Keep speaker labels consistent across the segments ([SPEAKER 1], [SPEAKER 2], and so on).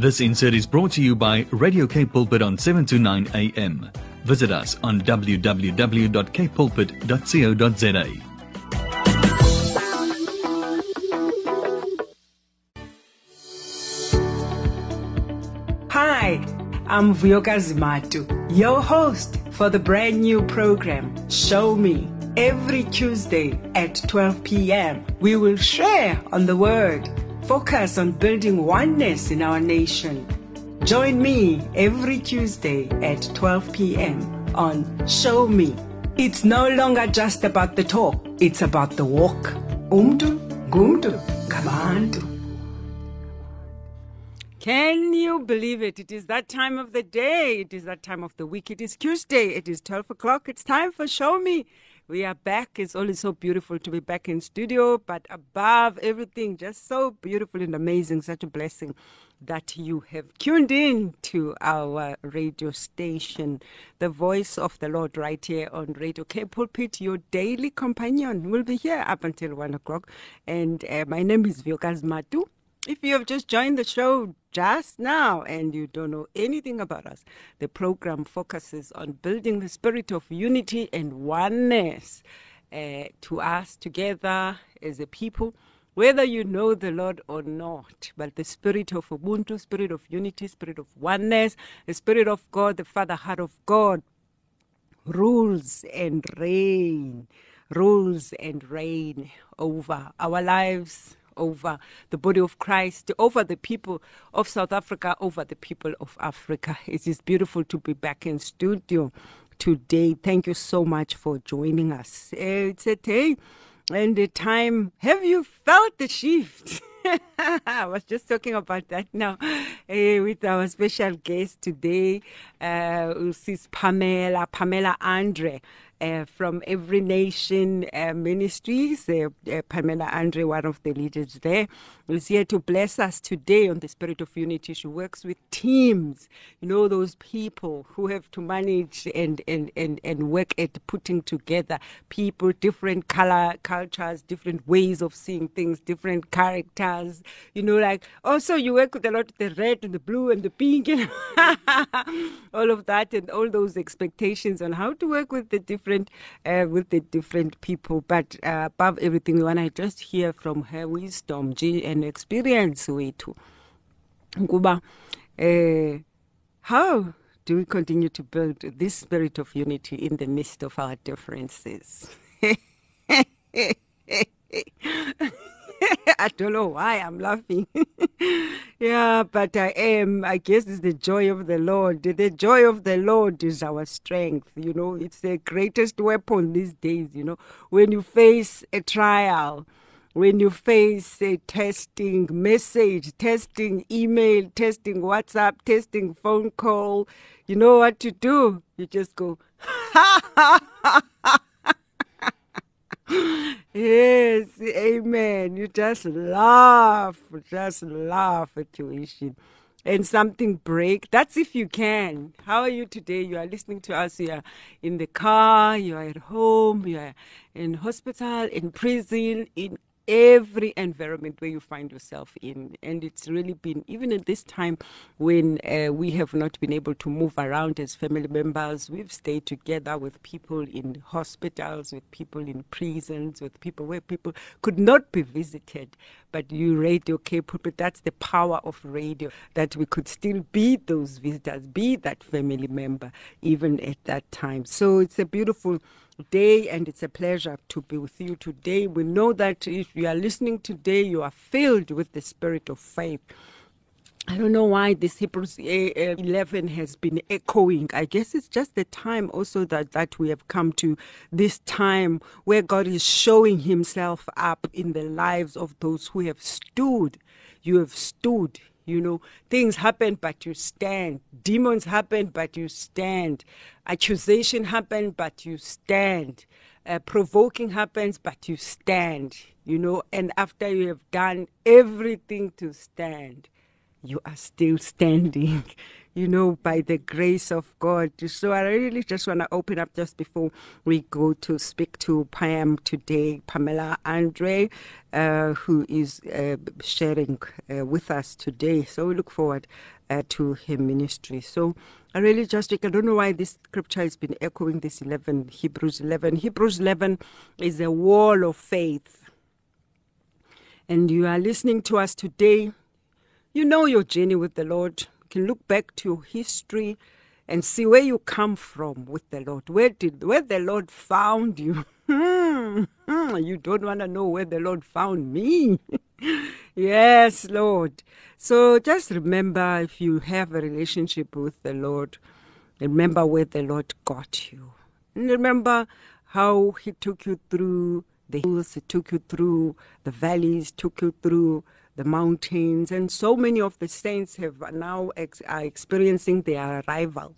[SPEAKER 1] This insert is brought to you by Radio K Pulpit on 7 to 9 a.m. Visit us on www.kpulpit.co.za.
[SPEAKER 2] Hi, I'm Vuyokazi Matu, your host for the brand new program, Show Me. Every Tuesday at 12 p.m., we will share on the Word, focus on building oneness in our nation. Join me every Tuesday at 12 p.m. on Show Me. It's no longer just about the talk, it's about the walk. Umdu, gumdu, kabandu. Can you believe it? It is that time of the day. It is that time of the week. It is Tuesday. It is 12 o'clock. It's time for Show Me. We are back. It's always so beautiful to be back in studio, but above everything, just so beautiful and amazing. Such a blessing that you have tuned in to our radio station, the voice of the Lord, right here on Radio K Pulpit. Your daily companion We'll be here up until one o'clock. And uh, my name is Vuyokazi Matu. If you have just joined the show just now and you don't know anything about us, the program focuses on building the spirit of unity and oneness uh, to us together as a people, whether you know the Lord or not. But the spirit of Ubuntu, spirit of unity, spirit of oneness, the spirit of God, the Father heart of God rules and reign, rules and reign over our lives over the body of Christ, over the people of South Africa, over the people of Africa. It is beautiful to be back in studio today. Thank you so much for joining us. It's a day and a time. Have you felt the shift? I was just talking about that now uh, with our special guest today, uh, Pamela, Pamela Andre uh, from Every Nation uh, Ministries. Uh, uh, Pamela Andre, one of the leaders there, is here to bless us today on the Spirit of Unity. She works with teams, you know, those people who have to manage and, and, and, and work at putting together people, different color, cultures, different ways of seeing things, different characters. You know, like also you work with a lot of the red and the blue and the pink, and all of that, and all those expectations on how to work with the different different uh, with the different people. But uh, above everything, we want to just hear from her wisdom and experience wethu. Kuba, uh, how do we continue to build this spirit of unity in the midst of our differences? I don't know why I'm laughing. yeah, but I am. I guess it's the joy of the Lord. The joy of the Lord is our strength. You know, it's the greatest weapon these days. You know, when you face a trial, when you face a testing message, testing email, testing WhatsApp, testing phone call, you know what to do. You just go, ha ha ha ha yes, amen. You just laugh, just laugh at tuition. And something break. That's if you can. How are you today? You are listening to us. You are in the car. You are at home. You are in hospital, in prison, in every environment where you find yourself in. And it's really been, even at this time when uh, we have not been able to move around as family members, we've stayed together with people in hospitals, with people in prisons, with people where people could not be visited. But you Radio K Pulpit, but that's the power of radio, that we could still be those visitors, be that family member, even at that time. So it's a beautiful day, and it's a pleasure to be with you today. We know that if you are listening today, you are filled with the spirit of faith. I don't know why this Hebrews 11 has been echoing. I guess it's just the time also that, that we have come to this time where God is showing himself up in the lives of those who have stood. You have stood you know, things happen, but you stand. Demons happen, but you stand. Accusation happen, but you stand. Uh, provoking happens, but you stand. You know, and after you have done everything to stand, you are still standing. you know, by the grace of God. So I really just want to open up just before we go to speak to Pam today, Pamela Andre, uh, who is uh, sharing uh, with us today. So we look forward uh, to her ministry. So I really just, I don't know why this scripture has been echoing this 11, Hebrews 11. Hebrews 11 is a wall of faith. And you are listening to us today. You know your journey with the Lord can look back to your history and see where you come from with the Lord. Where did where the Lord found you? you don't want to know where the Lord found me. yes, Lord. So just remember if you have a relationship with the Lord, remember where the Lord got you. And remember how he took you through the hills, he took you through the valleys, took you through the mountains, and so many of the saints have now ex- are experiencing their arrival.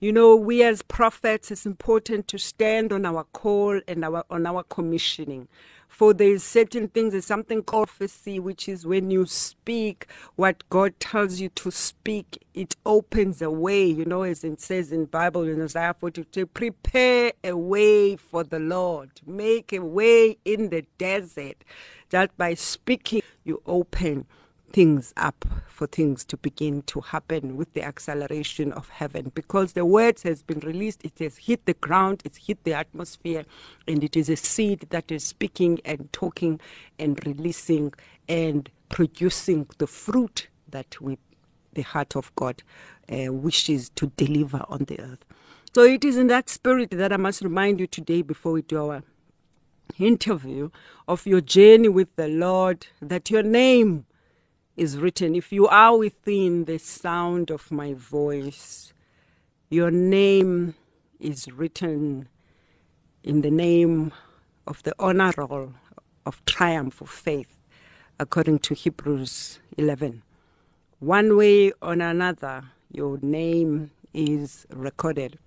[SPEAKER 2] You know, we as prophets, it's important to stand on our call and our on our commissioning. For there's certain things, there's something called prophecy, which is when you speak what God tells you to speak, it opens a way, you know, as it says in Bible in Isaiah 42, prepare a way for the Lord, make a way in the desert that by speaking you open things up for things to begin to happen with the acceleration of heaven. Because the word has been released it has hit the ground it's hit the atmosphere and it is a seed that is speaking and talking and releasing and producing the fruit that we the heart of god uh, wishes to deliver on the earth. So it is in that spirit that i must remind you today before we do our interview of your journey with the Lord that your name is written. If you are within the sound of my voice, your name is written in the name of the honor roll of triumph of faith, according to Hebrews 11. One way or another, your name is recorded.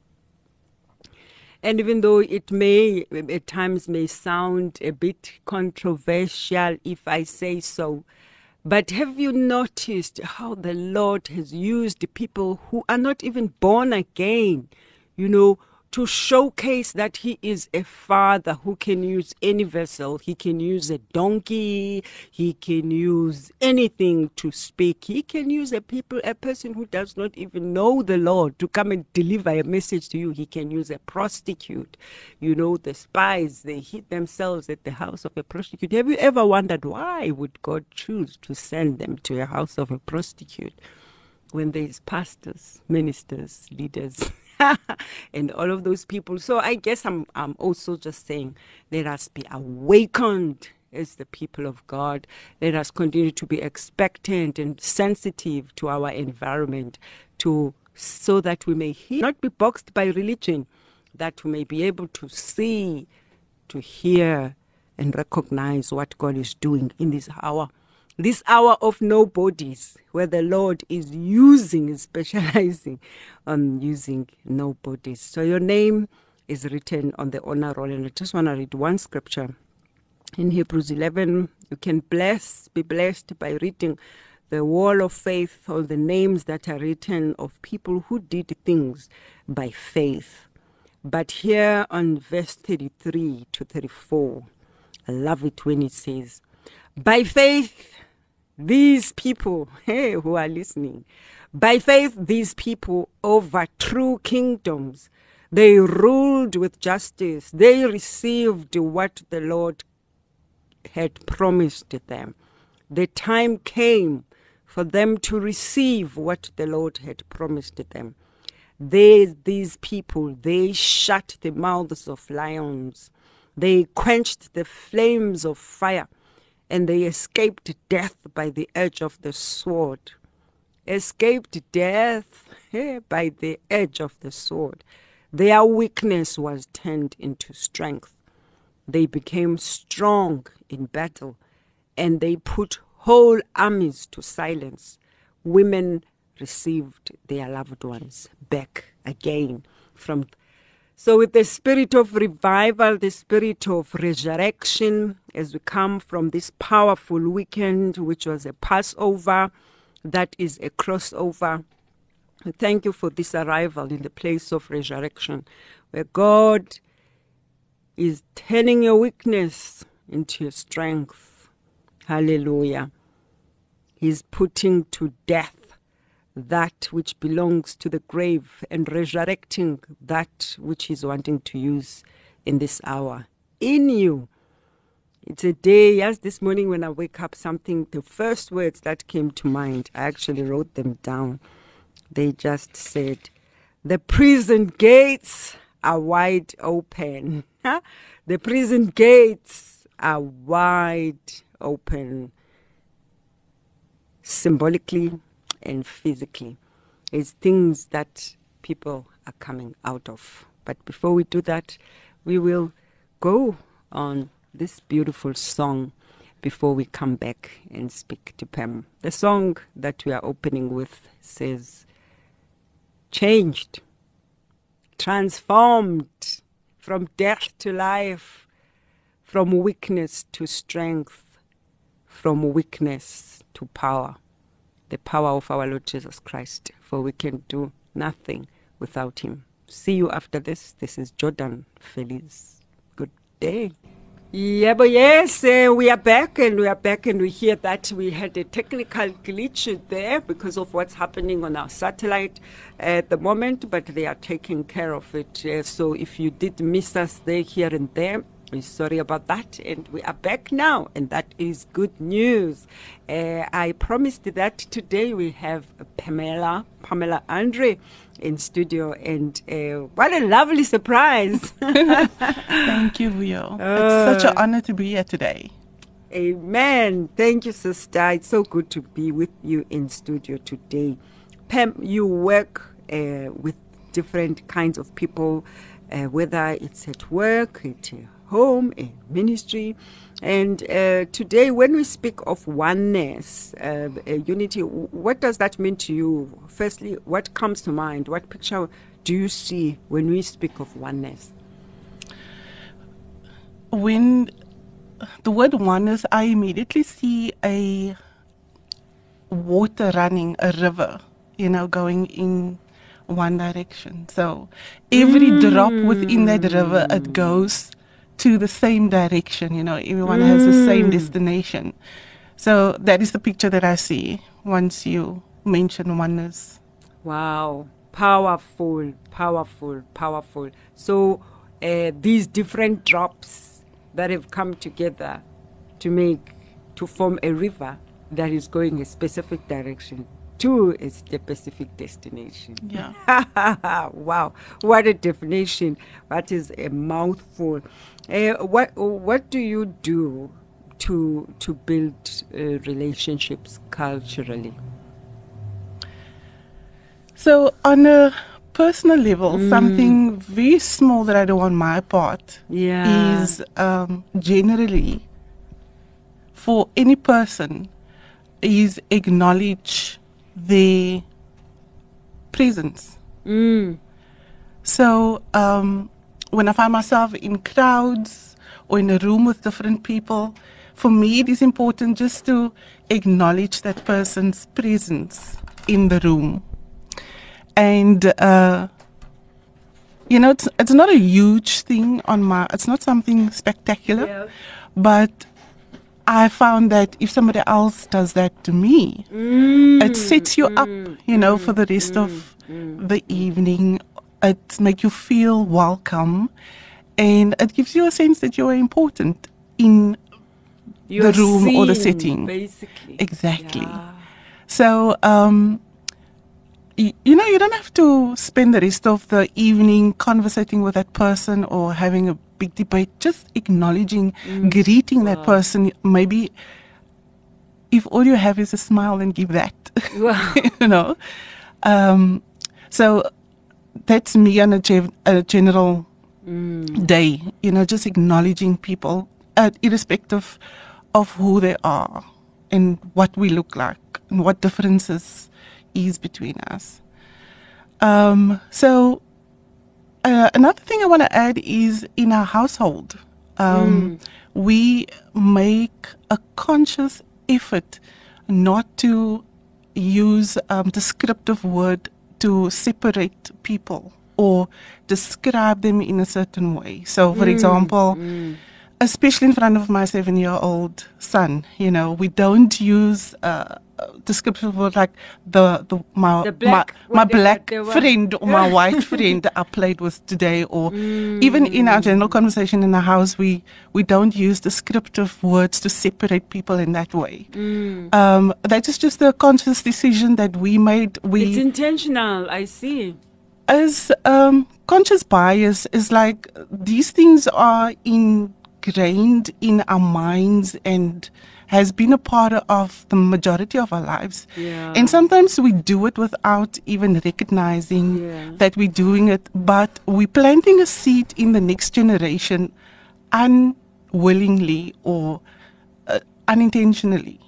[SPEAKER 2] And even though it may at times may sound a bit controversial if I say so, but have you noticed how the Lord has used people who are not even born again, you know, to showcase that he is a father who can use any vessel. He can use a donkey. He can use anything to speak. He can use a people, a person who does not even know the Lord to come and deliver a message to you. He can use a prostitute. You know, the spies, they hid themselves at the house of a prostitute. Have you ever wondered why would God choose to send them to a house of a prostitute when there's pastors, ministers, leaders? and all of those people. So I guess I'm I'm also just saying let us be awakened as the people of God. Let us continue to be expectant and sensitive to our environment to so that we may hear, not be boxed by religion, that we may be able to see, to hear, and recognize what God is doing in this hour this hour of nobodies, where the Lord is using, specializing on using nobodies. So your name is written on the honor roll. And I just want to read one scripture in Hebrews 11. You can bless, be blessed by reading the wall of faith or the names that are written of people who did things by faith. But here on verse 33 to 34, I love it when it says, By faith, these people hey, who are listening, by faith, these people overthrew kingdoms. They ruled with justice. They received what the Lord had promised them. The time came for them to receive what the Lord had promised them. They, these people, they shut the mouths of lions. They quenched the flames of fire and they escaped death by the edge of the sword. Escaped death eh, by the edge of the sword. Their weakness was turned into strength. They became strong in battle and they put whole armies to silence. Women received their loved ones back again from so, with the spirit of revival, the spirit of resurrection, as we come from this powerful weekend, which was a Passover, that is a crossover, thank you for this arrival in the place of resurrection, where God is turning your weakness into your strength. Hallelujah. He's putting to death that which belongs to the grave and resurrecting that which he's wanting to use in this hour in you. It's a day, yes, this morning when I wake up, something, the first words that came to mind, I actually wrote them down. They just said, The prison gates are wide open. the prison gates are wide open, symbolically and physically. It's things that people are coming out of. But before we do that, we will go on this beautiful song before we come back and speak to Pam. The song that we are opening with says, Changed, transformed from death to life, from weakness to strength, from weakness to power. The power of our Lord Jesus Christ, for we can do nothing without Him. See you after this. This is Jordan Feliz. Good day. Yeah, but yes, uh, we are back and we are back and we hear that we had a technical glitch there because of what's happening on our satellite at the moment, but they are taking care of it. Uh, so if you did miss us there, here and there, sorry about that. And we are back now, and that is good news. Uh, I promised that today we have Pamela, Pamela Andre in studio, and uh, what a lovely surprise!
[SPEAKER 3] Thank you, Rio. it's such an honor to be here today.
[SPEAKER 2] Amen. Thank you, sister. It's so good to be with you in studio today. Pam, you work uh, with different kinds of people, uh, whether it's at work, at home, in ministry. And uh, today, when we speak of oneness, uh, unity, what does that mean to you? Firstly, what comes to mind? What picture do you see when we speak of oneness?
[SPEAKER 3] When the word oneness, I immediately see a water running, a river, you know, going in one direction. So every mm. drop within that river, it goes to the same direction. You know, everyone mm. has the same mm. destination. So that is the picture that I see once you mention oneness.
[SPEAKER 2] Wow, powerful, powerful, powerful. So uh, these different drops that have come together to make to form a river that is going a specific direction to its specific destination.
[SPEAKER 3] Yeah.
[SPEAKER 2] wow, what a definition! That is a mouthful. Uh, what what do you do to to build uh, relationships culturally?
[SPEAKER 3] So on a personal level, mm. something very small that I do on my part
[SPEAKER 2] yeah.
[SPEAKER 3] is um, generally for any person is acknowledge their presence.
[SPEAKER 2] Mm.
[SPEAKER 3] So um, when I find myself in crowds or in a room with different people, for me it is important just to acknowledge that person's presence in the room. And uh, you know, it's it's not a huge thing on my. It's not something spectacular, yeah. but I found that if somebody else does that to me,
[SPEAKER 2] mm,
[SPEAKER 3] it sets you mm, up, you know, mm, for the rest
[SPEAKER 2] mm,
[SPEAKER 3] of mm. the evening. It makes you feel welcome, and it gives you a sense that you are important in
[SPEAKER 2] You're
[SPEAKER 3] the room
[SPEAKER 2] seen,
[SPEAKER 3] or the setting.
[SPEAKER 2] Basically,
[SPEAKER 3] exactly.
[SPEAKER 2] Yeah.
[SPEAKER 3] So, um, y- you know, you don't have to spend the rest of the evening conversating with that person or having a big debate, just acknowledging, mm. greeting wow. that person. Maybe if all you have is a smile, then give that.
[SPEAKER 2] Wow.
[SPEAKER 3] you know? Um, so that's me on a, ge- a general
[SPEAKER 2] mm.
[SPEAKER 3] day, you know, just acknowledging people, uh, irrespective of who they are and what we look like and what differences is between us. Um, so uh, another thing I want to add is in our household, um, mm. we make a conscious effort not to use um, descriptive word to separate people or describe them in a certain way. So, for example, especially in front of my seven year old son, you know, we don't use uh, descriptive words like the, the my
[SPEAKER 2] The black-
[SPEAKER 3] my, my black
[SPEAKER 2] were-
[SPEAKER 3] friend or my white friend that I played with today, or even in our general conversation in the house, we we don't use descriptive words to separate people in that way. Um, that is just a conscious decision that we made. We
[SPEAKER 2] It's intentional. I see.
[SPEAKER 3] as um, conscious bias is like these things are ingrained in our minds and has been a part of the majority of our lives.
[SPEAKER 2] Yeah.
[SPEAKER 3] And sometimes we do it without even recognizing
[SPEAKER 2] Yeah.
[SPEAKER 3] that we're doing it, but we're planting a seed in the next generation unwillingly or uh, unintentionally.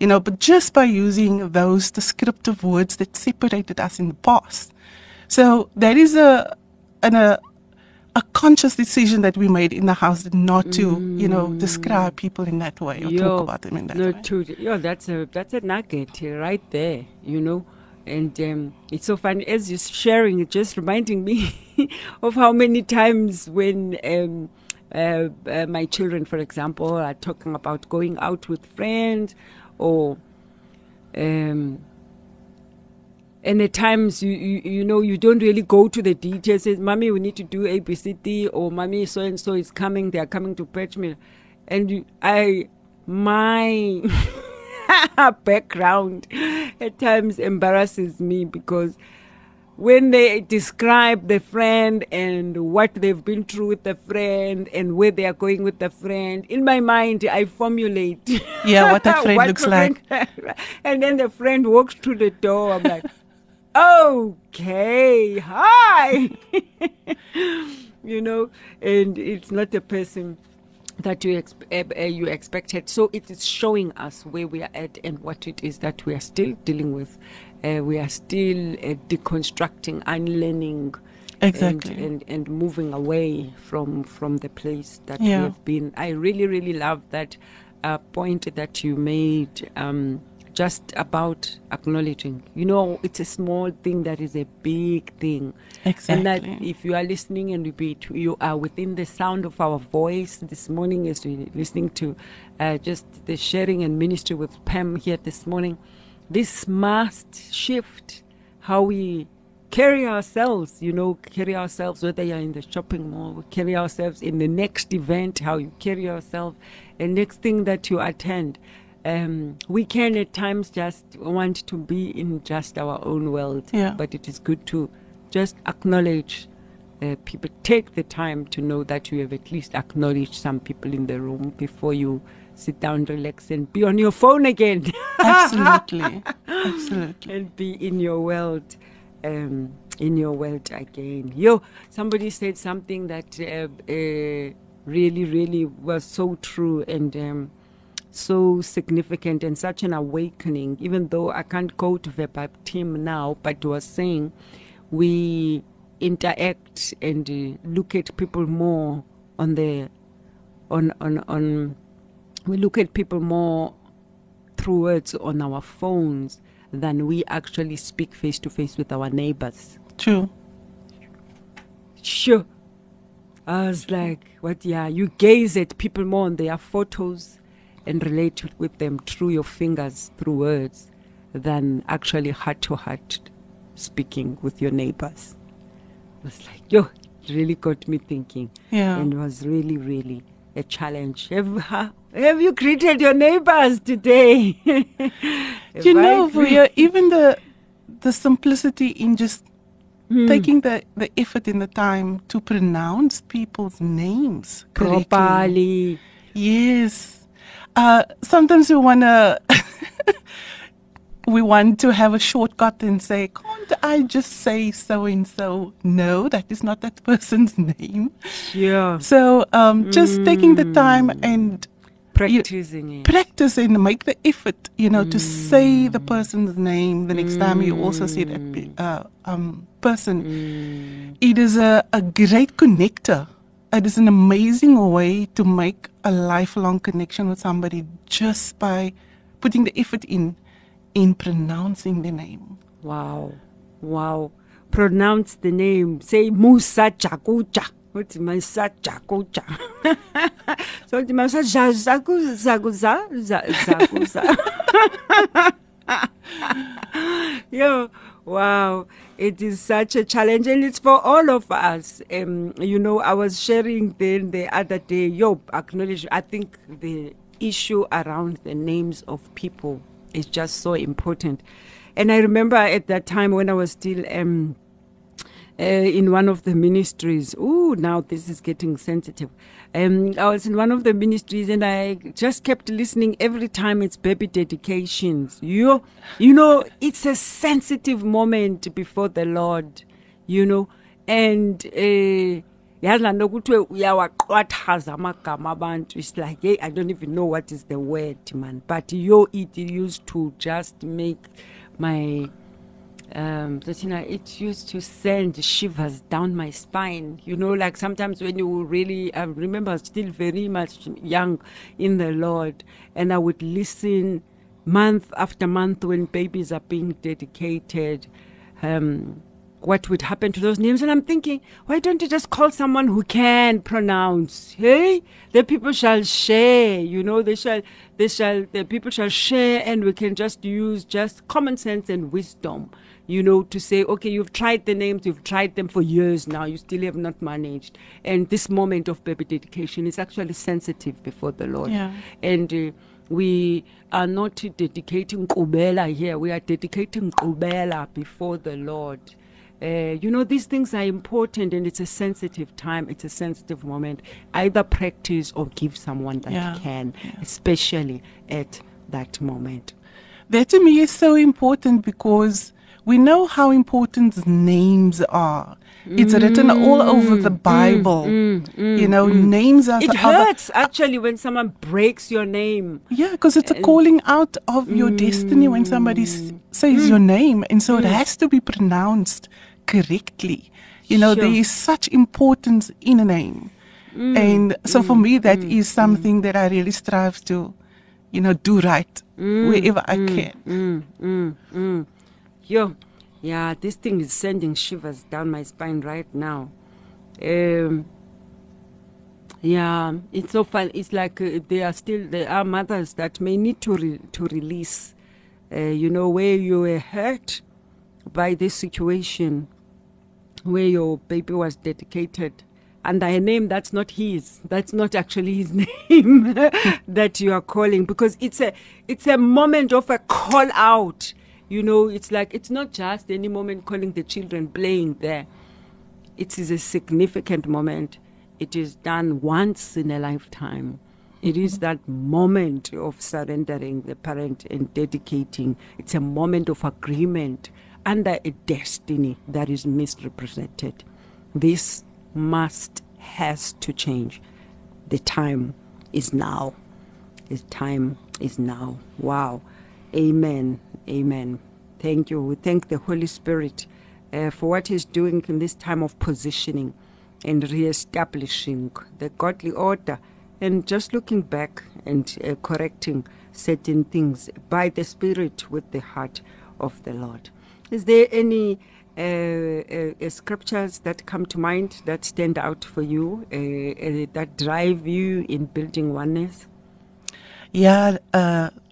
[SPEAKER 3] You know, but just by using those descriptive words that separated us in the past. So there is a an, a a conscious decision that we made in the house not to, you know, describe people in that way or talk about them in that
[SPEAKER 2] no,
[SPEAKER 3] way.
[SPEAKER 2] Yo, that's a that's a nugget right there, you know. And um, it's so funny as you're sharing, it just reminding me of how many times when um, uh, uh, my children, for example, are talking about going out with friends or um, and at times you, you you know you don't really go to the details. Say, "Mommy, we need to do A, B, C, D," or "Mommy, so and so is coming. They are coming to fetch me," and you, I my background at times embarrasses me because when they describe the friend and what they've been through with the friend and where they are going with the friend, in my mind I formulate
[SPEAKER 3] Yeah, what that friend looks
[SPEAKER 2] the
[SPEAKER 3] like.
[SPEAKER 2] and then the friend walks through the door. I'm like, okay, hi. you know, and it's not the person that you, exp- uh, you expected. So it is showing us where we are at and what it is that we are still dealing with. Uh, we are still uh, deconstructing, unlearning,
[SPEAKER 3] Exactly.
[SPEAKER 2] and, and and moving away from from the place that we have been. I really really love that uh, point that you made. Um, just about acknowledging, you know, it's a small thing that is a big thing. Exactly. And that if you are listening and be, you are within the sound of our voice this morning, as we're listening to uh, just the sharing and ministry with Pam here this morning, this must shift how we carry ourselves, you know, carry ourselves, whether you're in the shopping mall, carry ourselves in the next event, how you carry yourself, and next thing that you attend. Um, we can at times just want to be in just our own world,
[SPEAKER 3] Yeah.
[SPEAKER 2] but it is good to just acknowledge uh, people. Take the time to know that you have at least acknowledged some people in the room before you sit down, relax, and be on your phone again.
[SPEAKER 3] Absolutely. Absolutely.
[SPEAKER 2] and be in your world um, in your world again yo somebody said something that uh, uh, really really was so true and um, so significant and such an awakening even though i can't go to verbatim now but was saying we interact and uh, look at people more on the on on on we look at people more through words on our phones than we actually speak face to face with our neighbors.
[SPEAKER 3] True.
[SPEAKER 2] Sure. I was like, what? Yeah, you gaze at people more on their photos and relate with them through your fingers, through words, than actually heart to heart speaking with your neighbors. I was like, yo, it really got me thinking.
[SPEAKER 3] Yeah.
[SPEAKER 2] And was really, really a challenge. Have, have you greeted your neighbors today?
[SPEAKER 3] You know, Vuya, even the the simplicity in just hmm. taking the, the effort and the time to pronounce people's names correctly.
[SPEAKER 2] properly.
[SPEAKER 3] Yes. Uh, sometimes we wanna we want to have a shortcut and say, can't I just say so and so? No, that is not that person's name.
[SPEAKER 2] Yeah.
[SPEAKER 3] So um, just taking the time and
[SPEAKER 2] Practicing it.
[SPEAKER 3] practice and make the effort, you know, to say the person's name the next time you also see that uh, um, person. It is a, a great connector. It is an amazing way to make a lifelong connection with somebody just by putting the effort in in pronouncing the name.
[SPEAKER 2] Wow. Wow. Pronounce the name. Say Musa Jakuja. What's Musa Jakuja? so it's Musa Jakuza Zaguza Zaguza. Yo, wow. It is such a challenge and it's for all of us. Um, you know, I was sharing then the other day, yo, acknowledge, I think the issue around the names of people is just so important. And I remember at that time when I was still um, uh, in one of the ministries. Oh, now this is getting sensitive. Um, I was in one of the ministries and I just kept listening every time it's baby dedications. You, you know, it's a sensitive moment before the Lord, you know, and. Uh, yazi laa nto kuthiwe uyawaqwathaza amagama abantu it's like hey i don't even know what is the word man but yo it used to just make my um that you know it used to send shivers down my spine you know like sometimes when you really i remember still very much young in the lord and i would listen month after month when babies are being dedicated um what would happen to those names. And I'm thinking, why don't you just call someone who can pronounce? Hey, the people shall share, you know, they shall, they shall, the people shall share, and we can just use just common sense and wisdom, you know, to say, okay, you've tried the names, you've tried them for years now, you still have not managed. And this moment of baby dedication is actually sensitive before the Lord.
[SPEAKER 3] Yeah.
[SPEAKER 2] And, uh, we are not dedicating Kubela here. We are dedicating Kubela before the Lord. Uh, you know, these things are important and it's a sensitive time, it's a sensitive moment. Either practice or give someone that
[SPEAKER 3] Yeah,
[SPEAKER 2] can, especially at that moment.
[SPEAKER 3] That to me is so important because we know how important names are. It's written all over the mm, mm, Bible. Mm, you know, names are.
[SPEAKER 2] It hurts actually when someone breaks your name.
[SPEAKER 3] Yeah, because it's a uh, calling out of your destiny when somebody s- says your name, and so it has to be pronounced correctly. You know, there
[SPEAKER 2] Sure.
[SPEAKER 3] is such importance in a name, and so for me, that is something that I really strive to, you know, do right wherever I can.
[SPEAKER 2] Yo, yeah, this thing is sending shivers down my spine right now. Um, yeah, it's so fun. It's like uh, there are still there are mothers that may need to re- to release. Uh, you know where you were hurt by this situation, where your baby was dedicated under a name that's not his. That's not actually his name that you are calling because it's a it's a moment of a call out. You know, it's like it's not just any moment calling the children playing there. It is a significant moment. It is done once in a lifetime. It is that moment of surrendering the parent and dedicating. It's a moment of agreement under a destiny that is misrepresented. This must, has to change. The time is now. The time is now. Wow. Amen. Amen. Thank you. We thank the Holy Spirit uh, for what He's doing in this time of positioning and re-establishing the godly order and just looking back and uh, correcting certain things by the Spirit with the heart of the Lord. Is there any uh, uh, uh, scriptures that come to mind that stand out for you, uh, that drive you in building oneness?
[SPEAKER 3] Yeah,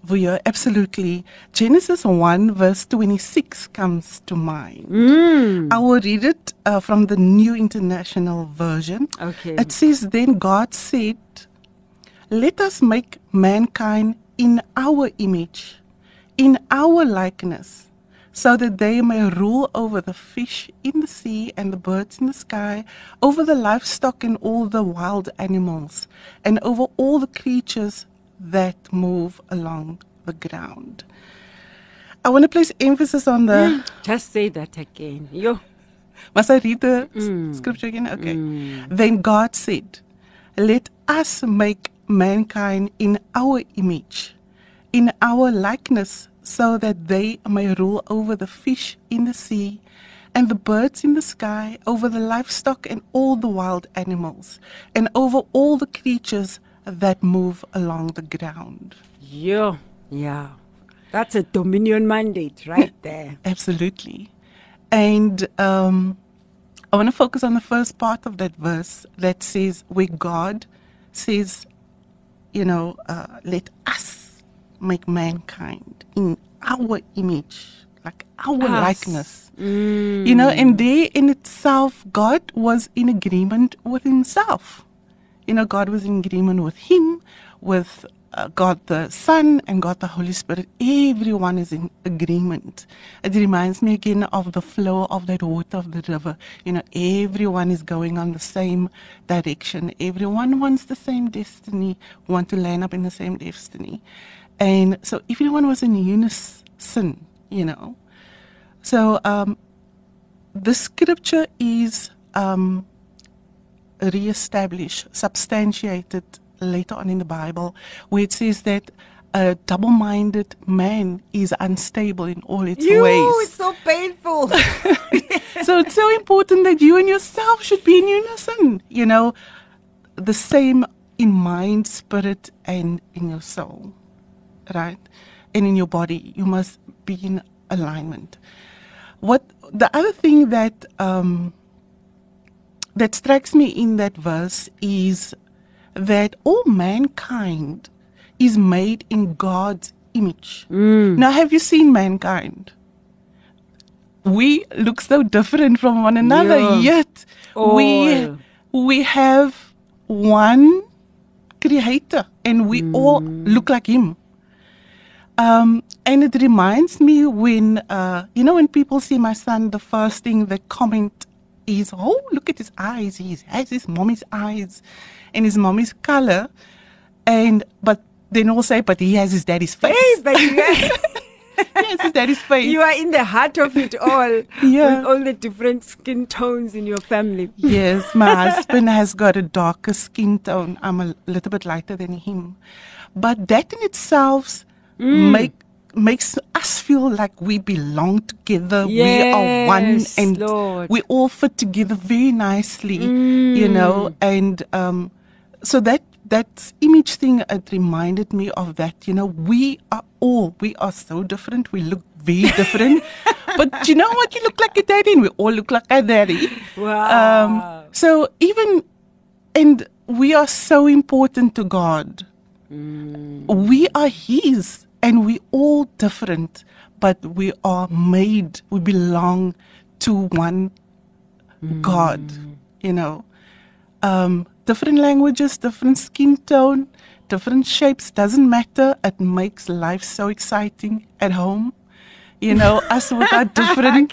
[SPEAKER 3] Vuyo, absolutely. Genesis 1, verse 26 comes to mind. I will read it uh, from the New International Version.
[SPEAKER 2] Okay.
[SPEAKER 3] It says, Then God said, Let us make mankind in our image, in our likeness, so that they may rule over the fish in the sea and the birds in the sky, over the livestock and all the wild animals, and over all the creatures that move along the ground. I want to place emphasis on the.
[SPEAKER 2] Just say that again. Yo.
[SPEAKER 3] Must I read the s- mm. scripture again? Okay. Mm. Then God said, Let us make mankind in our image, in our likeness, so that they may rule over the fish in the sea and the birds in the sky, over the livestock and all the wild animals, and over all the creatures that move along the ground.
[SPEAKER 2] Yeah, Yeah. That's a dominion mandate right there.
[SPEAKER 3] Absolutely. And um, I want to focus on the first part of that verse that says, where God says, you know, uh, let us make mankind in our image, like our
[SPEAKER 2] Us.
[SPEAKER 3] likeness. You know, and there in itself, God was in agreement with Himself. You know, God was in agreement with Him, with uh, God the Son, and God the Holy Spirit. Everyone is in agreement. It reminds me again of the flow of that water of the river. You know, everyone is going on the same direction. Everyone wants the same destiny, want to land up in the same destiny. And so everyone was in unison, you know. So um, the scripture is um, re-established, substantiated later on in the Bible, where it says that a double-minded man is unstable in all its
[SPEAKER 2] You,
[SPEAKER 3] ways.
[SPEAKER 2] it's so painful.
[SPEAKER 3] so it's so important that you and yourself should be in unison. You know, the same in mind, spirit, and in your soul, right? And in your body, you must be in alignment. What the other thing that um, that strikes me in that verse is that all mankind is made in God's image. Now, have you seen mankind? We look so different from one another,
[SPEAKER 2] Yeah.
[SPEAKER 3] yet we we have one creator and we all look like him. Um, and it reminds me when, uh, you know, when people see my son, the first thing they comment is, oh, look at his eyes. He has his mommy's eyes and his mommy's color. And, but then all say, but he has his daddy's face.
[SPEAKER 2] hey, but you are,
[SPEAKER 3] his daddy's face.
[SPEAKER 2] you are in the heart of it all.
[SPEAKER 3] Yeah.
[SPEAKER 2] With all the different skin tones in your family.
[SPEAKER 3] Yes, my husband has got a darker skin tone. I'm a little bit lighter than him. But that in itself mm. make makes us feel like we belong together. we are one and
[SPEAKER 2] Lord.
[SPEAKER 3] we all fit together very nicely, you know, and um so that that image thing it reminded me of that, you know, we are all we are so different. We look very different. but you know what? You look like a daddy and we all look like a daddy.
[SPEAKER 2] Wow.
[SPEAKER 3] Um, so even, and we are so important to God. We are His, and we all different, but we are made. We belong to one God. You know, um, different languages, different skin tone, different shapes doesn't matter. It makes life so exciting at home. You know, us with our different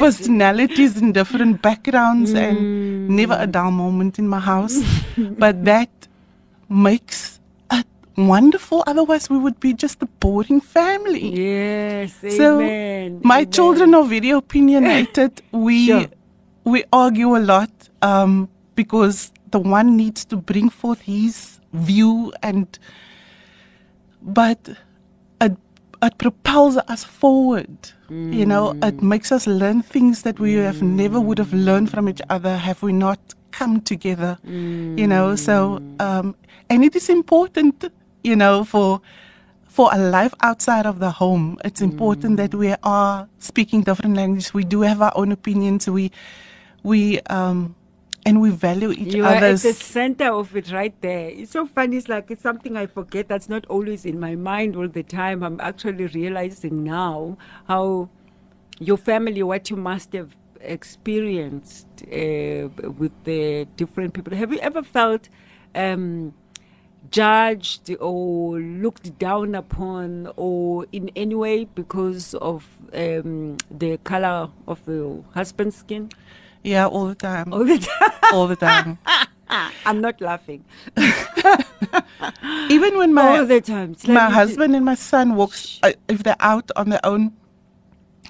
[SPEAKER 3] personalities and different backgrounds, and never a dull moment in my house. but that makes wonderful. Otherwise, we would be just a boring family.
[SPEAKER 2] Yes,
[SPEAKER 3] So
[SPEAKER 2] amen.
[SPEAKER 3] my
[SPEAKER 2] amen.
[SPEAKER 3] children are very opinionated. we
[SPEAKER 2] Sure.
[SPEAKER 3] we argue a lot um, because the one needs to bring forth his view and but it it propels us forward. You know, it makes us learn things that we have never would have learned from each other have we not come together. You know, so um, and it is important, you know, for for a life outside of the home, it's important that we are speaking different languages. We do have our own opinions. We, we, um, and we value each
[SPEAKER 2] You are at the center of it right there. It's so funny. It's like it's something I forget that's not always in my mind all the time. I'm actually realizing now how your family, what you must have experienced uh, with the different people. Have you ever felt um, judged or looked down upon or in any way because of um, the color of your husband's skin?
[SPEAKER 3] yeah, all the time.
[SPEAKER 2] All the time.
[SPEAKER 3] all the time.
[SPEAKER 2] I'm not laughing.
[SPEAKER 3] Even when my
[SPEAKER 2] all the time.
[SPEAKER 3] My husband and my son walks, uh, if they're out on their own,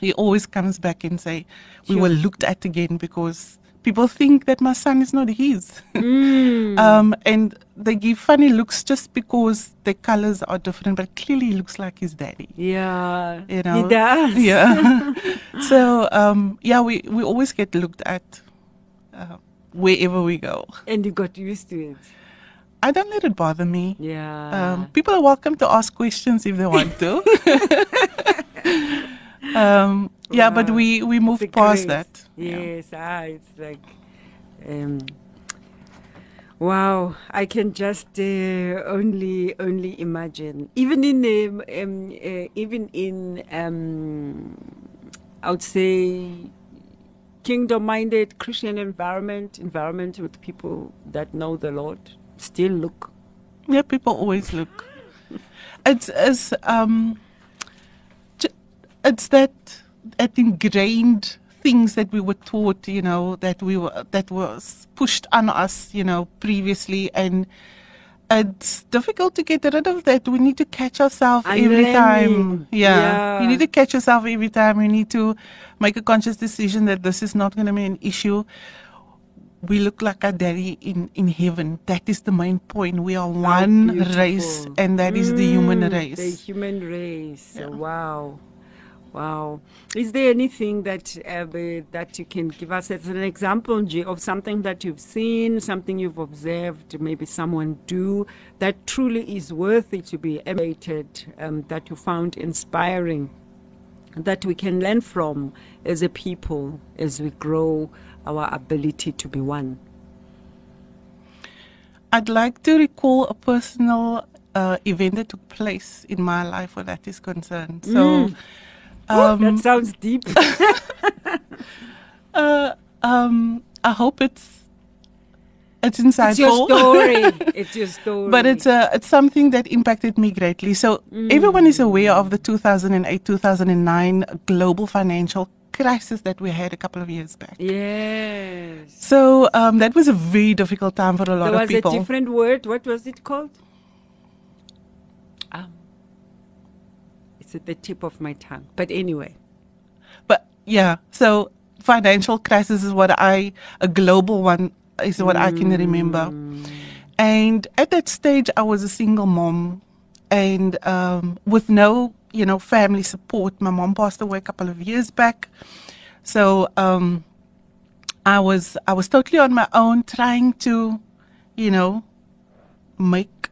[SPEAKER 3] he always comes back and say, "We
[SPEAKER 2] Sure.
[SPEAKER 3] were looked at again because people think that my son is not his."
[SPEAKER 2] Mm.
[SPEAKER 3] um, and they give funny looks just because the colors are different, but clearly he looks like his daddy.
[SPEAKER 2] Yeah,
[SPEAKER 3] You know,
[SPEAKER 2] he does.
[SPEAKER 3] Yeah. so um, yeah, we we always get looked at uh, wherever we go.
[SPEAKER 2] and you got used to it.
[SPEAKER 3] I don't let it bother me.
[SPEAKER 2] Yeah.
[SPEAKER 3] Um, people are welcome to ask questions if they want to. um, Yeah, but
[SPEAKER 2] Wow.
[SPEAKER 3] we we
[SPEAKER 2] It's
[SPEAKER 3] moved past
[SPEAKER 2] grace.
[SPEAKER 3] that. Yeah.
[SPEAKER 2] Yes, ah, it's like, um, wow. I can just uh, only only imagine. Even in um, um, uh, even in um, I would say kingdom-minded Christian environment, environment with people that know the Lord, still look.
[SPEAKER 3] Yeah, people always look. It's it's um, it's that that ingrained things that we were taught, you know, that we were that was pushed on us, you know, previously, and it's difficult to get rid of that. We need to catch ourselves every time. Yeah.
[SPEAKER 2] Yeah.
[SPEAKER 3] you need to catch yourself every time. You need to make a conscious decision that this is not going to be an issue. We look like our daddy in, in heaven. That is the main point. We are one race, and that is the human
[SPEAKER 2] Mm,
[SPEAKER 3] race.
[SPEAKER 2] The human race.
[SPEAKER 3] Yeah.
[SPEAKER 2] Wow. Wow. Is there anything that uh, that you can give us as an example of something that you've seen, something you've observed, maybe someone do that truly is worthy to be emulated, um, that you found inspiring, that we can learn from as a people as we grow our ability to be one?
[SPEAKER 3] I'd like to recall a personal uh, event that took place in my life where that is concerned. So, um,
[SPEAKER 2] that sounds deep.
[SPEAKER 3] uh, um, I hope it's it's
[SPEAKER 2] it's your story. it's your story.
[SPEAKER 3] but it's uh, it's something that impacted me greatly. So everyone is aware of the 2008-2009 global financial crisis that we had a couple of years back.
[SPEAKER 2] Yes.
[SPEAKER 3] So um, that was a very difficult time for a lot
[SPEAKER 2] There
[SPEAKER 3] of
[SPEAKER 2] was a
[SPEAKER 3] people.
[SPEAKER 2] different word. What was it called? Um, it's at the tip of my tongue. But anyway.
[SPEAKER 3] But yeah, so financial crisis is what I a global one is what I can remember. And at that stage, I was a single mom, and um, with no you know family support. My mom passed away a couple of years back, so um, I was I was totally on my own, trying to, you know, make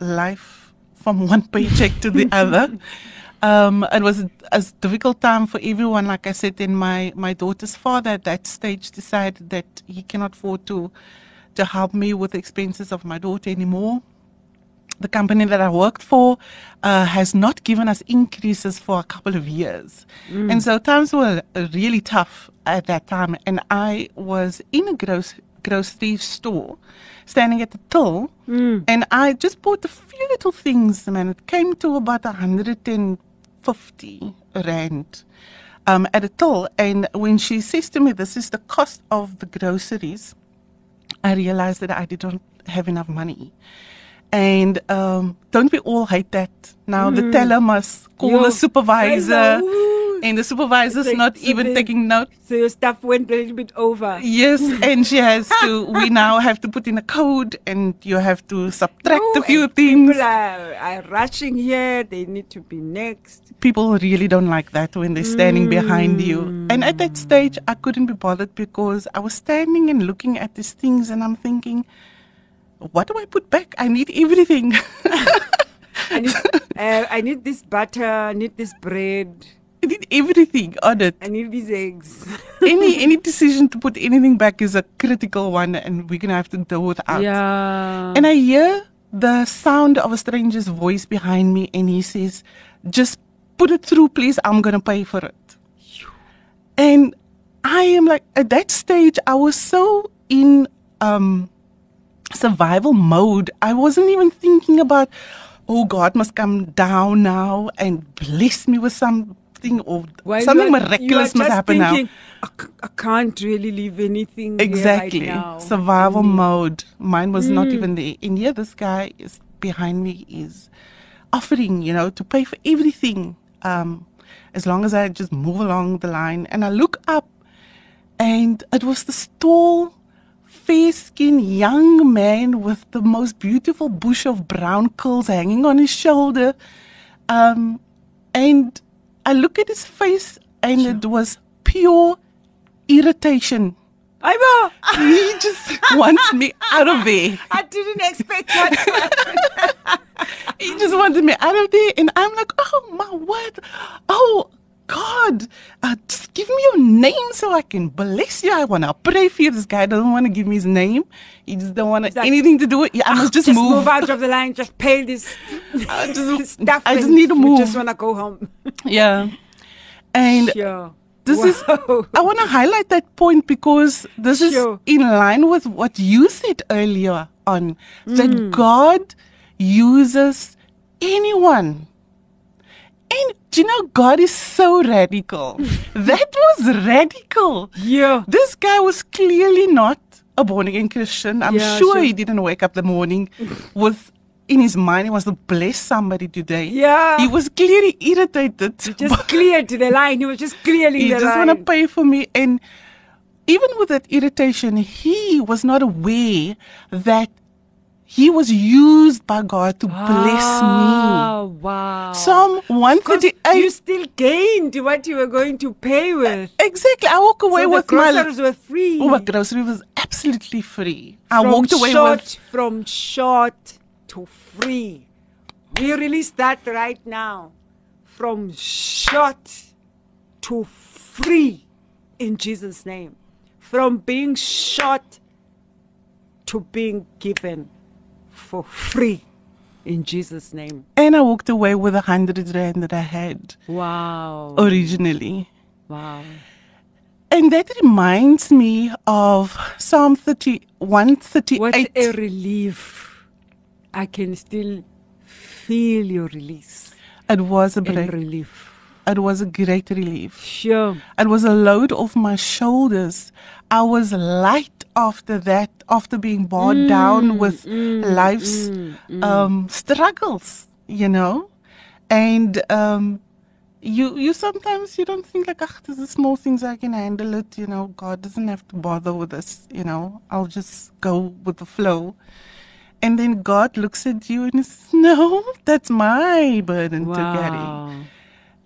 [SPEAKER 3] life from one paycheck to the other. Um, it was a, a difficult time for everyone. Like I said, and my, my daughter's father at that stage decided that he cannot afford to to help me with the expenses of my daughter anymore. The company that I worked for uh, has not given us increases for a couple of years. And so times were really tough at that time. And I was in a gross, grocery store standing at the till and I just bought a few little things, man. It came to about 150 rand um, at a till. And when she says to me, This is the cost of the groceries, I realized that I didn't have enough money. And um, don't we all hate that? Now the teller must call
[SPEAKER 2] Yo,
[SPEAKER 3] the supervisor,
[SPEAKER 2] Ooh.
[SPEAKER 3] And the supervisor's
[SPEAKER 2] Like,
[SPEAKER 3] not
[SPEAKER 2] so
[SPEAKER 3] even taking note.
[SPEAKER 2] So your stuff went a little bit over.
[SPEAKER 3] Yes, and she has to. We now have to put in a code, and you have to subtract
[SPEAKER 2] No,
[SPEAKER 3] a few things.
[SPEAKER 2] People are, are rushing here. They need to be next.
[SPEAKER 3] People really don't like that when they're standing behind you. And at that stage, I couldn't be bothered because I was standing and looking at these things, and I'm thinking, what do I put back? I need everything.
[SPEAKER 2] I need, uh, I need this butter. I need this bread.
[SPEAKER 3] I need everything on it.
[SPEAKER 2] I need these eggs.
[SPEAKER 3] any any decision to put anything back is a critical one, and we're gonna have to deal with that.
[SPEAKER 2] Yeah.
[SPEAKER 3] And I hear the sound of a stranger's voice behind me, and he says, Just put it through, please. I'm going to pay for it. And I am like, at that stage, I was so in um, survival mode. I wasn't even thinking about, oh, God must come down now and bless me with something or
[SPEAKER 2] While
[SPEAKER 3] something miraculous must happen now.
[SPEAKER 2] thinking, I, c- I can't really leave anything
[SPEAKER 3] Exactly.
[SPEAKER 2] right now.
[SPEAKER 3] Survival mode. Mine was not
[SPEAKER 2] Mm.
[SPEAKER 3] even there. And here this guy is behind me is offering, you know, to pay for everything. Um, as long as I just move along the line. And I look up and it was this tall, fair skinned young man with the most beautiful bush of brown curls hanging on his shoulder. Um, and I look at his face and it was pure irritation.
[SPEAKER 2] Ivo,
[SPEAKER 3] He just wants me out of there.
[SPEAKER 2] I didn't expect happen.
[SPEAKER 3] He just wanted me out of there. And I'm like, oh my word. Oh God, uh, just give me your name so I can bless you. I want to pray for you. This guy doesn't want to give me his name. He just don't want
[SPEAKER 2] that-
[SPEAKER 3] anything to do with it. I must just,
[SPEAKER 2] just
[SPEAKER 3] move.
[SPEAKER 2] move. out of the line. Just pay this
[SPEAKER 3] I just-
[SPEAKER 2] stuff.
[SPEAKER 3] I just need to move.
[SPEAKER 2] Just want to go home.
[SPEAKER 3] Yeah. And
[SPEAKER 2] sure.
[SPEAKER 3] this is I want to highlight that point because this
[SPEAKER 2] Sure.
[SPEAKER 3] is in line with what you said earlier on
[SPEAKER 2] Mm.
[SPEAKER 3] that God uses anyone. And do you know God is so radical. that was radical.
[SPEAKER 2] Yeah.
[SPEAKER 3] This guy was clearly not a born again Christian. I'm
[SPEAKER 2] Yeah,
[SPEAKER 3] sure,
[SPEAKER 2] sure.
[SPEAKER 3] he didn't wake up the morning with in his mind he wants to bless somebody today.
[SPEAKER 2] Yeah.
[SPEAKER 3] He was clearly irritated.
[SPEAKER 2] He Just cleared the line. He was just clearly
[SPEAKER 3] he
[SPEAKER 2] the
[SPEAKER 3] just want to pay for me and even with that irritation he was not aware that he was used by god to bless
[SPEAKER 2] Ah, wow.
[SPEAKER 3] me psalm
[SPEAKER 2] 'Cause
[SPEAKER 3] 138
[SPEAKER 2] you still gained what you were going to pay with.
[SPEAKER 3] exactly i walk away
[SPEAKER 2] so
[SPEAKER 3] with
[SPEAKER 2] the
[SPEAKER 3] my
[SPEAKER 2] groceries were free.
[SPEAKER 3] oh my grocery was absolutely free i
[SPEAKER 2] from
[SPEAKER 3] walked away
[SPEAKER 2] short,
[SPEAKER 3] with
[SPEAKER 2] from short to free. We release that right now. From short to free in Jesus' name. From being short to being given for free in Jesus' name.
[SPEAKER 3] and i walked away with a hundred rand that i had
[SPEAKER 2] Wow.
[SPEAKER 3] originally
[SPEAKER 2] Wow.
[SPEAKER 3] and that reminds me of psalm 30 138
[SPEAKER 2] What a relief. I can still feel your release
[SPEAKER 3] it was a break
[SPEAKER 2] relief.
[SPEAKER 3] it was a great relief
[SPEAKER 2] Sure.
[SPEAKER 3] It was a load off my shoulders. I was light after that, after being bowed down with life's um, struggles, you know. And um, you, you sometimes you don't think like, ah, this is small things I can handle it. You know, God doesn't have to bother with this. You know, I'll just go with the flow. And then God looks at you and says, "No, that's my burden to carry."
[SPEAKER 2] Wow.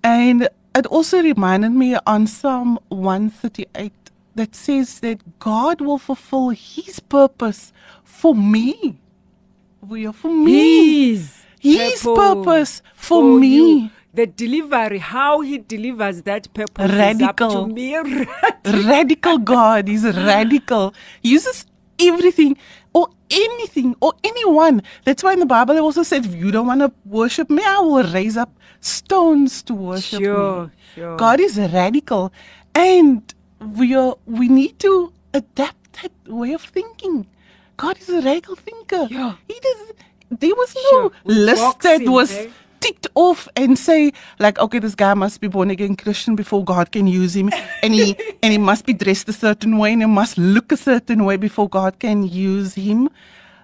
[SPEAKER 3] And it also reminded me on Psalm 138 that says that God will fulfill his purpose for me. We are for me.
[SPEAKER 2] His,
[SPEAKER 3] His purpose for
[SPEAKER 2] you.
[SPEAKER 3] me.
[SPEAKER 2] The delivery, how he delivers that purpose
[SPEAKER 3] Radical.
[SPEAKER 2] up to me.
[SPEAKER 3] Radical God is radical. He uses everything or anything or anyone. That's why in the Bible it also said, if you don't want to worship me, I will raise up stones to worship
[SPEAKER 2] Sure,
[SPEAKER 3] me.
[SPEAKER 2] sure.
[SPEAKER 3] God is radical. And we are we need to adapt that way of thinking. God is a radical thinker.
[SPEAKER 2] Yeah.
[SPEAKER 3] He does there was no
[SPEAKER 2] Sure.
[SPEAKER 3] List that was ticked off and say like okay this guy must be born again christian before god can use him and he and he must be dressed a certain way and he must look a certain way before god can use him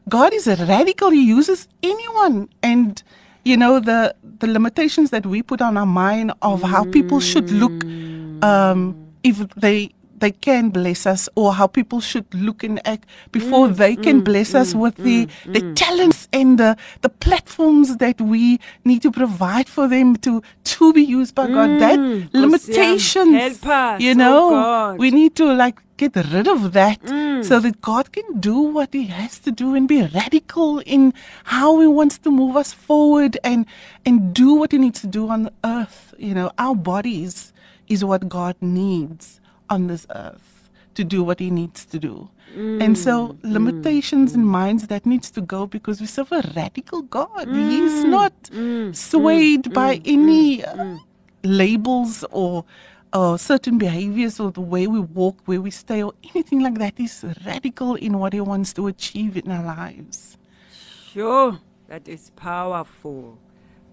[SPEAKER 3] god is a radical he uses anyone and you know the the limitations that we put on our mind of how people should look um if they they can bless us or how people should look and act before mm, they can mm, bless us mm, with the the talents and the the platforms that we need to provide for them to to be used by God. That limitations
[SPEAKER 2] help us,
[SPEAKER 3] you
[SPEAKER 2] oh
[SPEAKER 3] know
[SPEAKER 2] God.
[SPEAKER 3] we need to like get rid of that so that God can do what he has to do and be radical in how he wants to move us forward and and do what he needs to do on the earth. You know our bodies is what God needs on this earth to do what he needs to do and so mm, mm. limitations in minds that needs to go because we serve a radical God mm, he's not swayed by any uh, labels or uh, certain behaviors or the way we walk, where we stay, or anything like that. He's radical in what he wants to achieve in our lives.
[SPEAKER 2] Sure, that is powerful.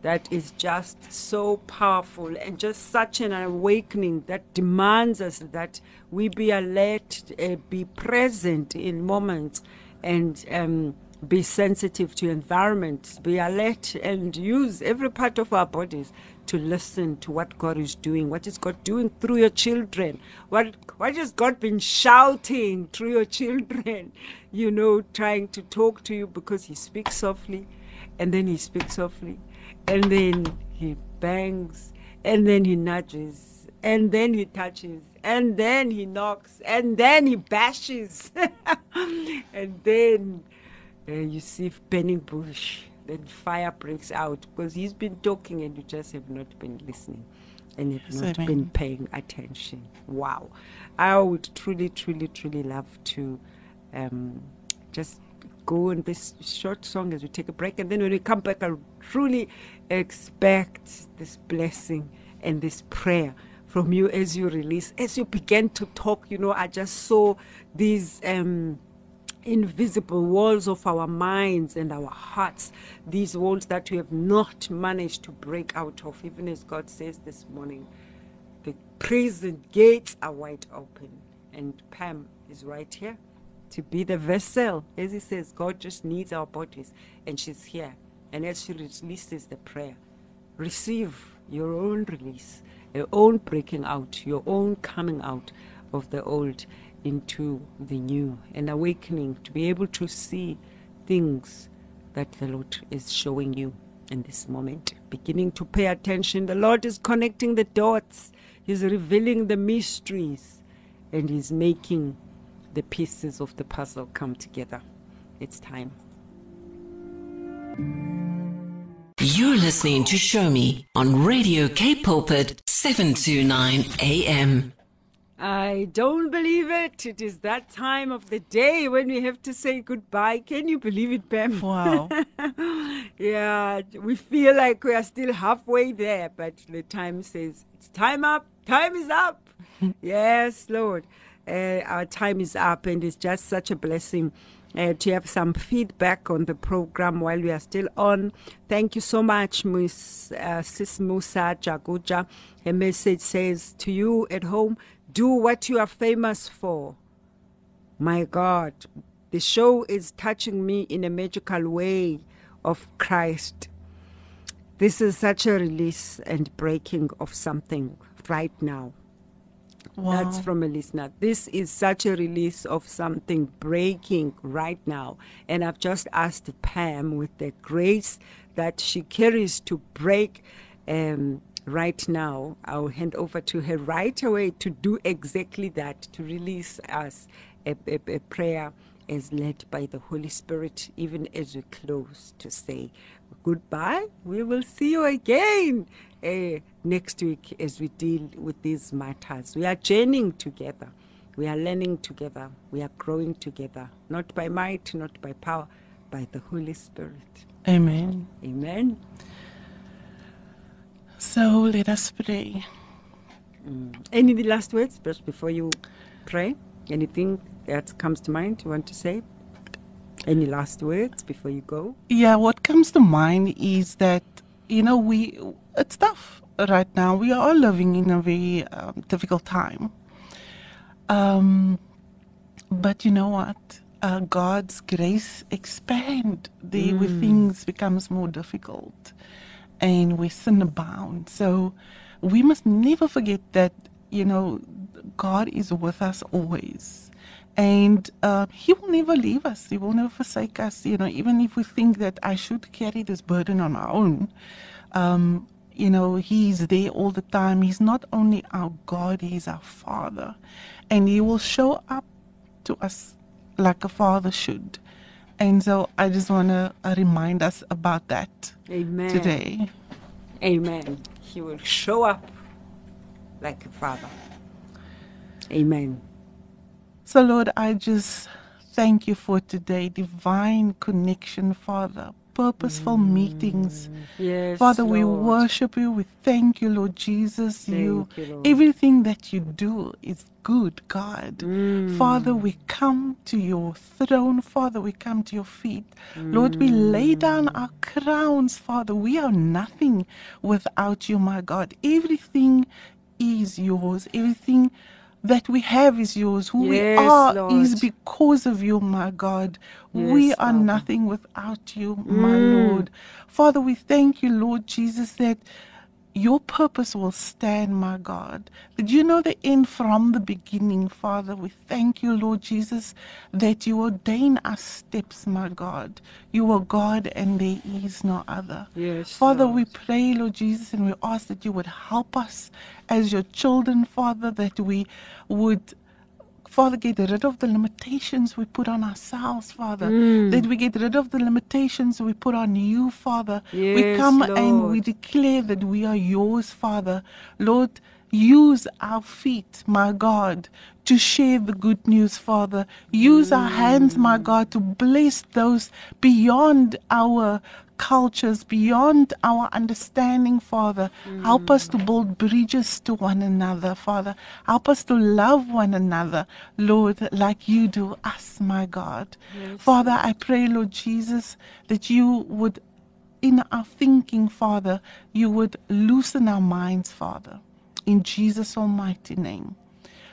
[SPEAKER 2] That is just so powerful and just such an awakening that demands us that we be alert, uh, be present in moments, and um, be sensitive to environments, be alert and use every part of our bodies to listen to what God is doing. What is God doing through your children? What what has God been shouting through your children? You know, trying to talk to you because He speaks softly, and then He speaks softly, and then He bangs, and then He nudges, and then He touches, and then He knocks, and then He bashes, and then uh, you see burning bush, then fire breaks out because he's been talking and you just have not been listening. and have
[SPEAKER 3] Yes,
[SPEAKER 2] not
[SPEAKER 3] amen.
[SPEAKER 2] been paying attention. Wow. I would truly, truly, truly love to um, just go on this short song as we take a break. And then when we come back, I'll truly expect this blessing and this prayer from you as you release. As you begin to talk, you know, I just saw these. Um, invisible walls of our minds and our hearts, these walls that we have not managed to break out of, even as God says this morning, the prison gates are wide open. And Pam is right here to be the vessel. As he says, God just needs our bodies, and she's here. And as she releases the prayer, receive your own release, your own breaking out, your own coming out of the old into the new, and awakening to be able to see things that the Lord is showing you in this moment. Beginning to pay attention. The Lord is connecting the dots, He's revealing the mysteries, and He's making the pieces of the puzzle come together. It's time.
[SPEAKER 4] You're listening to Show Me on Radio K Pulpit 729 AM.
[SPEAKER 2] I don't believe it. It is that time of the day when we have to say goodbye. Can you believe it, Pam?
[SPEAKER 3] Wow.
[SPEAKER 2] yeah, we feel like we are still halfway there, but the time says it's time up. Time is up. yes, Lord. Uh, our time is up, and it's just such a blessing. Uh, to have some feedback on the program while we are still on. Thank you so much, Miss uh, Sis Musa Jaguja. Her message says to you at home, do what you are famous for. My God, the show is touching me in a magical way of Christ. This is such a release and breaking of something right now.
[SPEAKER 3] Wow.
[SPEAKER 2] That's from a listener. This is such a release of something breaking right now. And I've just asked Pam with the grace that she carries to break um, right now. I'll hand over to her right away to do exactly that, to release us a, a, a prayer as led by the Holy Spirit, even as we close to say goodbye. We will see you again uh, next week as we deal with these matters. We are journeying together. We are learning together. We are growing together, not by might, not by power, by the Holy Spirit.
[SPEAKER 3] Amen.
[SPEAKER 2] Amen.
[SPEAKER 3] So let us pray. Mm.
[SPEAKER 2] Any last words just before you pray? Anything that comes to mind you want to say? Any last words before you go?
[SPEAKER 3] Yeah, what comes to mind is that, you know, we, it's tough right now. We are all living in a very um, difficult time. Um, but you know what? Uh, God's grace expand there where things becomes more difficult and where sin abound. So we must never forget that, you know, God is with us always. And uh, He will never leave us. He will never forsake us. You know, even if we think that I should carry this burden on our own, um, you know, He's there all the time. He's not only our God, He's our Father. And He will show up to us like a father should. And so I just want to uh, remind us about that
[SPEAKER 2] Amen.
[SPEAKER 3] today.
[SPEAKER 2] Amen. He will show up like a father. Amen.
[SPEAKER 3] So, Lord, I just thank you for today. Divine connection, Father. Purposeful meetings.
[SPEAKER 2] Yes.
[SPEAKER 3] Father, we worship you. We thank you, Lord Jesus. you,
[SPEAKER 2] Thank you, Lord.
[SPEAKER 3] everything that you do is good, God.
[SPEAKER 2] Mm.
[SPEAKER 3] Father, we come to your throne. Father, we come to your feet. Lord, we lay down
[SPEAKER 2] Mm.
[SPEAKER 3] our crowns, Father. We are nothing without you, my God. Everything is yours. Everything that we have is yours. Who we
[SPEAKER 2] Yes,
[SPEAKER 3] are is because of you, my God. we are nothing without you, my
[SPEAKER 2] Mm.
[SPEAKER 3] Lord. Father, we thank you, Lord Jesus, that your purpose will stand, my God. Did you know the end from the beginning, Father? We thank you, Lord Jesus, that you ordain our steps, my God. You are God and there is no other.
[SPEAKER 2] Yes,
[SPEAKER 3] Father,
[SPEAKER 2] Lord.
[SPEAKER 3] we pray, Lord Jesus, and we ask that you would help us as your children, Father, that we would Father, get rid of the limitations we put on ourselves, Father.
[SPEAKER 2] Mm.
[SPEAKER 3] That we get rid of the limitations we put on you, Father. we
[SPEAKER 2] Yes,
[SPEAKER 3] come and we declare that we are yours, Father. Lord, use our feet, my God, to share the good news, Father. Use our hands, my God, to bless those beyond our cultures, beyond our understanding, Father. Help us to build bridges to one another, Father. Help us to love one another, Lord, like you do us, my God. Father, I pray, Lord Jesus, that you would in our thinking, Father, you would loosen our minds, Father, in Jesus' almighty name.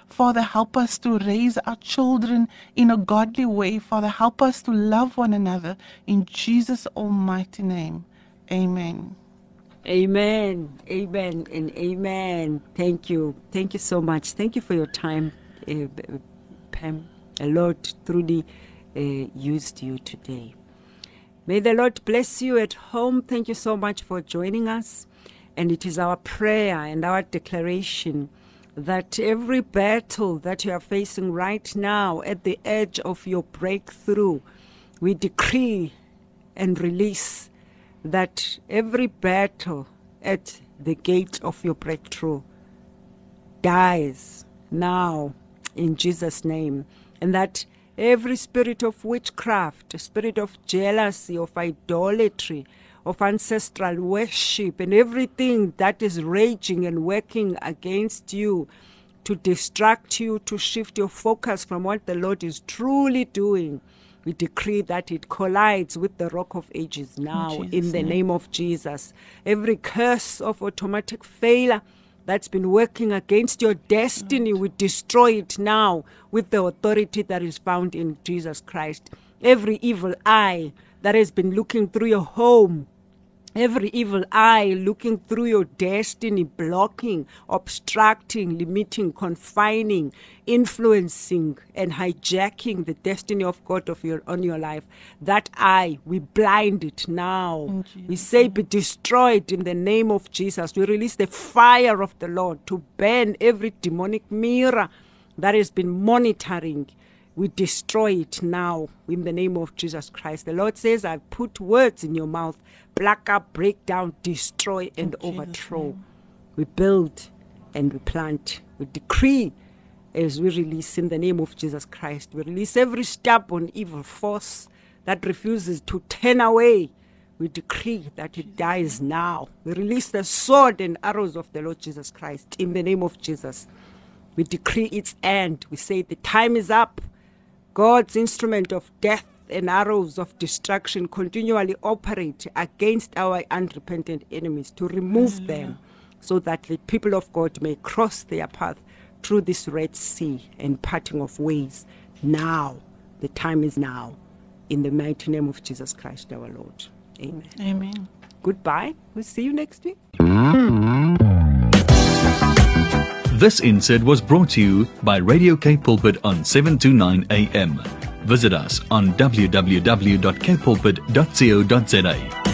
[SPEAKER 3] Father, help us to raise our children in a godly way. Father, help us to love one another in Jesus' almighty name. Amen.
[SPEAKER 2] Amen. Amen and amen. Thank you. Thank you so much. Thank you for your time, uh, Pam. The Lord truly uh, used you today. May the Lord bless you at home. Thank you so much for joining us. And it is our prayer and our declaration that every battle that you are facing right now at the edge of your breakthrough, we decree and release that every battle at the gate of your breakthrough dies now in Jesus' name. And that every spirit of witchcraft, spirit of jealousy, of idolatry, of ancestral worship, and everything that is raging and working against you to distract you, to shift your focus from what the Lord is truly doing. We decree that it collides with the rock of ages now in,
[SPEAKER 3] Jesus'
[SPEAKER 2] the
[SPEAKER 3] name.
[SPEAKER 2] name of Jesus. Every curse of automatic failure that's been working against your destiny, we destroy it now with the authority that is found in Jesus Christ. Every evil eye that has been looking through your home, Every evil eye looking through your destiny, blocking, obstructing, limiting, confining, influencing, and hijacking the destiny of God of your on your life. That eye, we blind it now. We say, be destroyed in the name of Jesus. We release the fire of the Lord to burn every demonic mirror that has been monitoring we destroy it now in the name of Jesus Christ. The Lord says, I put words in your mouth, pluck up, break down, destroy, and overthrow. We build and we plant. We decree as we release in the name of Jesus Christ. We release every stubborn evil force that refuses to turn away. We decree that it dies now. We release the sword and arrows of the Lord Jesus Christ in the name of Jesus. We decree its end. We say the time is up. God's instrument of death and arrows of destruction continually operate against our unrepentant enemies to remove them so that the people of God may cross their path through this Red Sea and parting of ways. Now, the time is now. In the mighty name of Jesus Christ our Lord. Amen.
[SPEAKER 3] Amen.
[SPEAKER 2] Goodbye. We'll see you next week. Mm-hmm.
[SPEAKER 1] This insert was brought to you by Radio K Pulpit on 729 AM. Visit us on www.kpulpit.co.za.